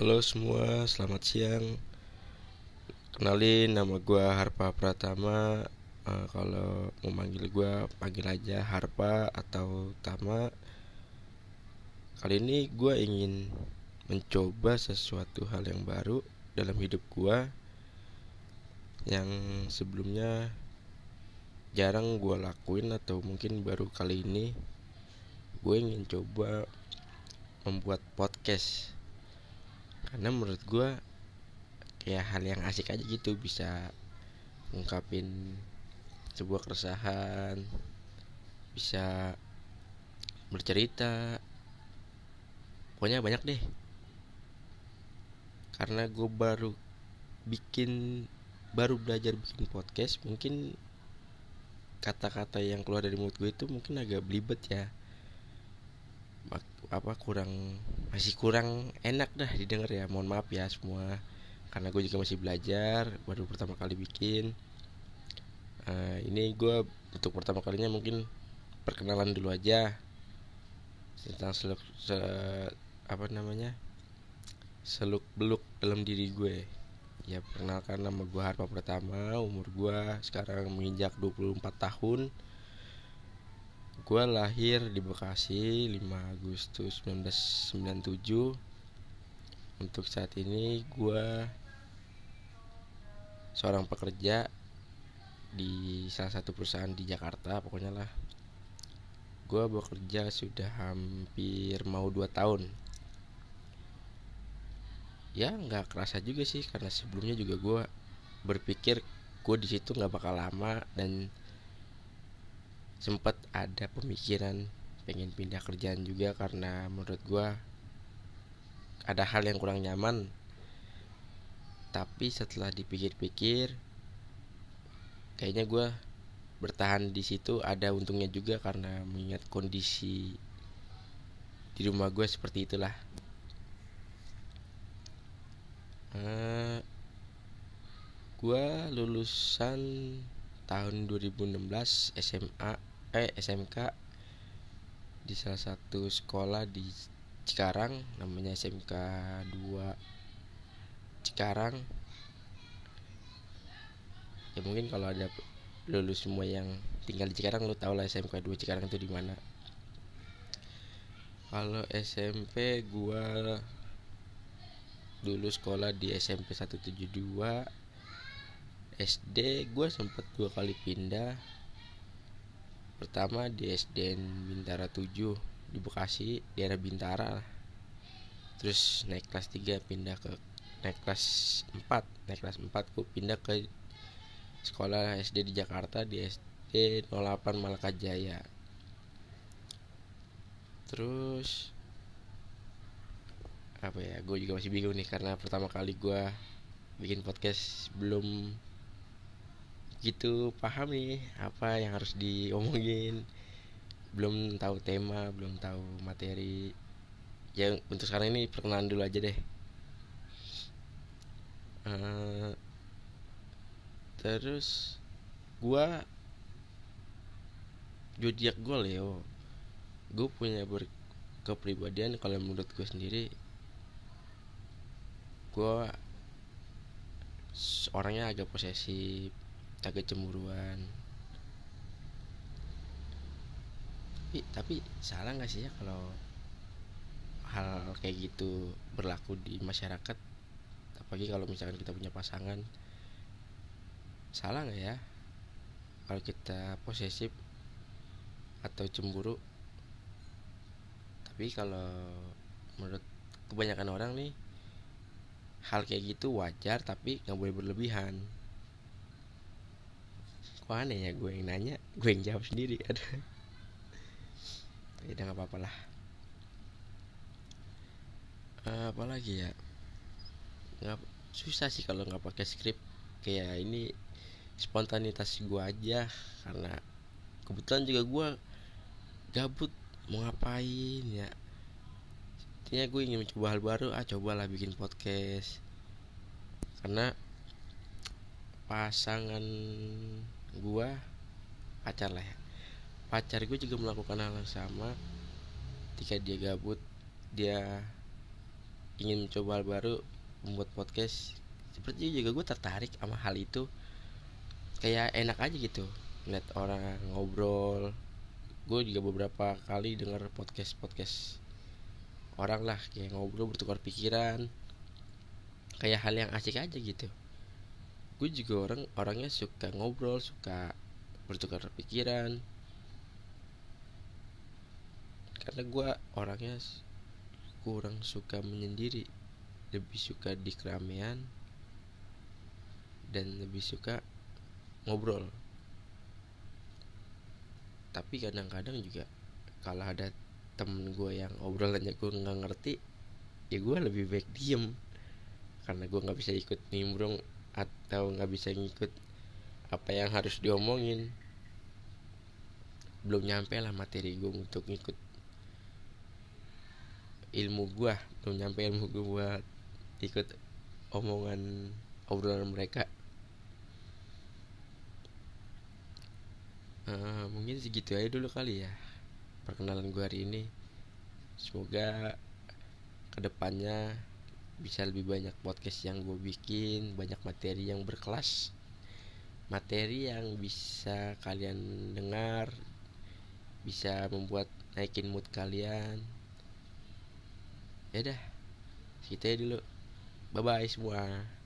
Halo semua, selamat siang. Kenalin nama gue Harpa Pratama. Eh, kalau mau manggil gue, panggil aja Harpa atau Tama. Kali ini gue ingin mencoba sesuatu hal yang baru dalam hidup gue yang sebelumnya jarang gue lakuin atau mungkin baru kali ini gue ingin coba membuat podcast karena menurut gue kayak hal yang asik aja gitu bisa ngungkapin sebuah keresahan bisa bercerita. Pokoknya banyak deh. Karena gue baru bikin baru belajar bikin podcast mungkin kata-kata yang keluar dari mulut gue itu mungkin agak belibet ya apa kurang masih kurang enak dah didengar ya. Mohon maaf ya semua karena gue juga masih belajar baru pertama kali bikin. Uh, ini gue untuk pertama kalinya mungkin perkenalan dulu aja tentang seluk se, apa namanya seluk beluk dalam diri gue. Ya perkenalkan nama gue Harpa pertama umur gue sekarang menginjak 24 tahun Gue lahir di Bekasi 5 Agustus 1997 Untuk saat ini gue seorang pekerja di salah satu perusahaan di Jakarta pokoknya lah. Gue bekerja sudah hampir mau 2 tahun. Ya nggak kerasa juga sih karena sebelumnya juga gue berpikir gue di situ nggak bakal lama dan sempat ada pemikiran pengen pindah kerjaan juga karena menurut gue ada hal yang kurang nyaman. Tapi setelah dipikir-pikir kayaknya gue bertahan di situ. Ada untungnya juga karena mengingat kondisi di rumah gue seperti itulah. Uh, eh, gue lulusan tahun 2016 SMA eh SMK di salah satu sekolah di Cikarang namanya SMK 2 Cikarang. Ya mungkin kalau ada lulus semua yang tinggal di Cikarang lu tau lah SMK 2 Cikarang itu di mana. Kalau SMP gua dulu sekolah di SMP 172 SD gue sempet dua kali pindah pertama di SDN Bintara 7 di Bekasi daerah Bintara terus naik kelas 3 pindah ke naik kelas 4 naik kelas 4 gue pindah ke sekolah SD di Jakarta di SD 08 Malaka Jaya terus apa ya gue juga masih bingung nih karena pertama kali gue bikin podcast belum gitu paham nih apa yang harus diomongin. Belum tahu tema belum tahu materi. Ya untuk sekarang ini perkenalan dulu aja deh. Uh, terus gua zodiak gue Leo gue punya ber kepribadian kalau menurut gue sendiri gue orangnya agak posesif agak cemburuan tapi tapi salah nggak sih ya kalau hal kayak gitu berlaku di masyarakat? Apalagi kalau misalkan kita punya pasangan salah nggak ya? Kalau kita posesif atau cemburu. Tapi kalau menurut kebanyakan orang nih hal kayak gitu wajar tapi nggak boleh berlebihan kok aneh ya gue yang nanya gue yang jawab sendiri ada ya nggak apa-apa lah. Uh, apa lagi ya? Nggak susah sih kalau nggak pakai skrip. Kayak ini spontanitas gue aja karena kebetulan juga gue gabut mau ngapain ya? Intinya gue ingin mencoba hal baru ah cobalah bikin podcast. Karena pasangan gua pacar lah ya. Pacar gue juga melakukan hal yang sama. Ketika dia gabut dia ingin mencoba hal baru membuat podcast seperti juga gue tertarik sama hal itu. Kayak enak aja gitu lihat orang ngobrol. Gue juga beberapa kali dengar podcast podcast orang lah kayak ngobrol bertukar pikiran. Kayak hal yang asik aja gitu gue juga orang orangnya suka ngobrol suka bertukar pikiran. Karena gue orangnya kurang suka menyendiri. Lebih suka di keramaian dan lebih suka ngobrol. Tapi kadang-kadang juga kalau ada temen gue yang obrolannya gue nggak ngerti ya gue lebih baik diem. Karena gue nggak bisa ikut nimbrung atau nggak bisa ngikut apa yang harus diomongin. Belum nyampe lah materi gue untuk ngikut ilmu gue belum nyampe ilmu gue buat ikut omongan obrolan mereka. Uh, mungkin segitu aja dulu kali ya perkenalan gue hari ini. Semoga ke depannya bisa lebih banyak podcast yang gue bikin banyak materi yang berkelas. Materi yang bisa kalian dengar bisa membuat naikin mood kalian. Ya dah kita dulu. Bye bye semua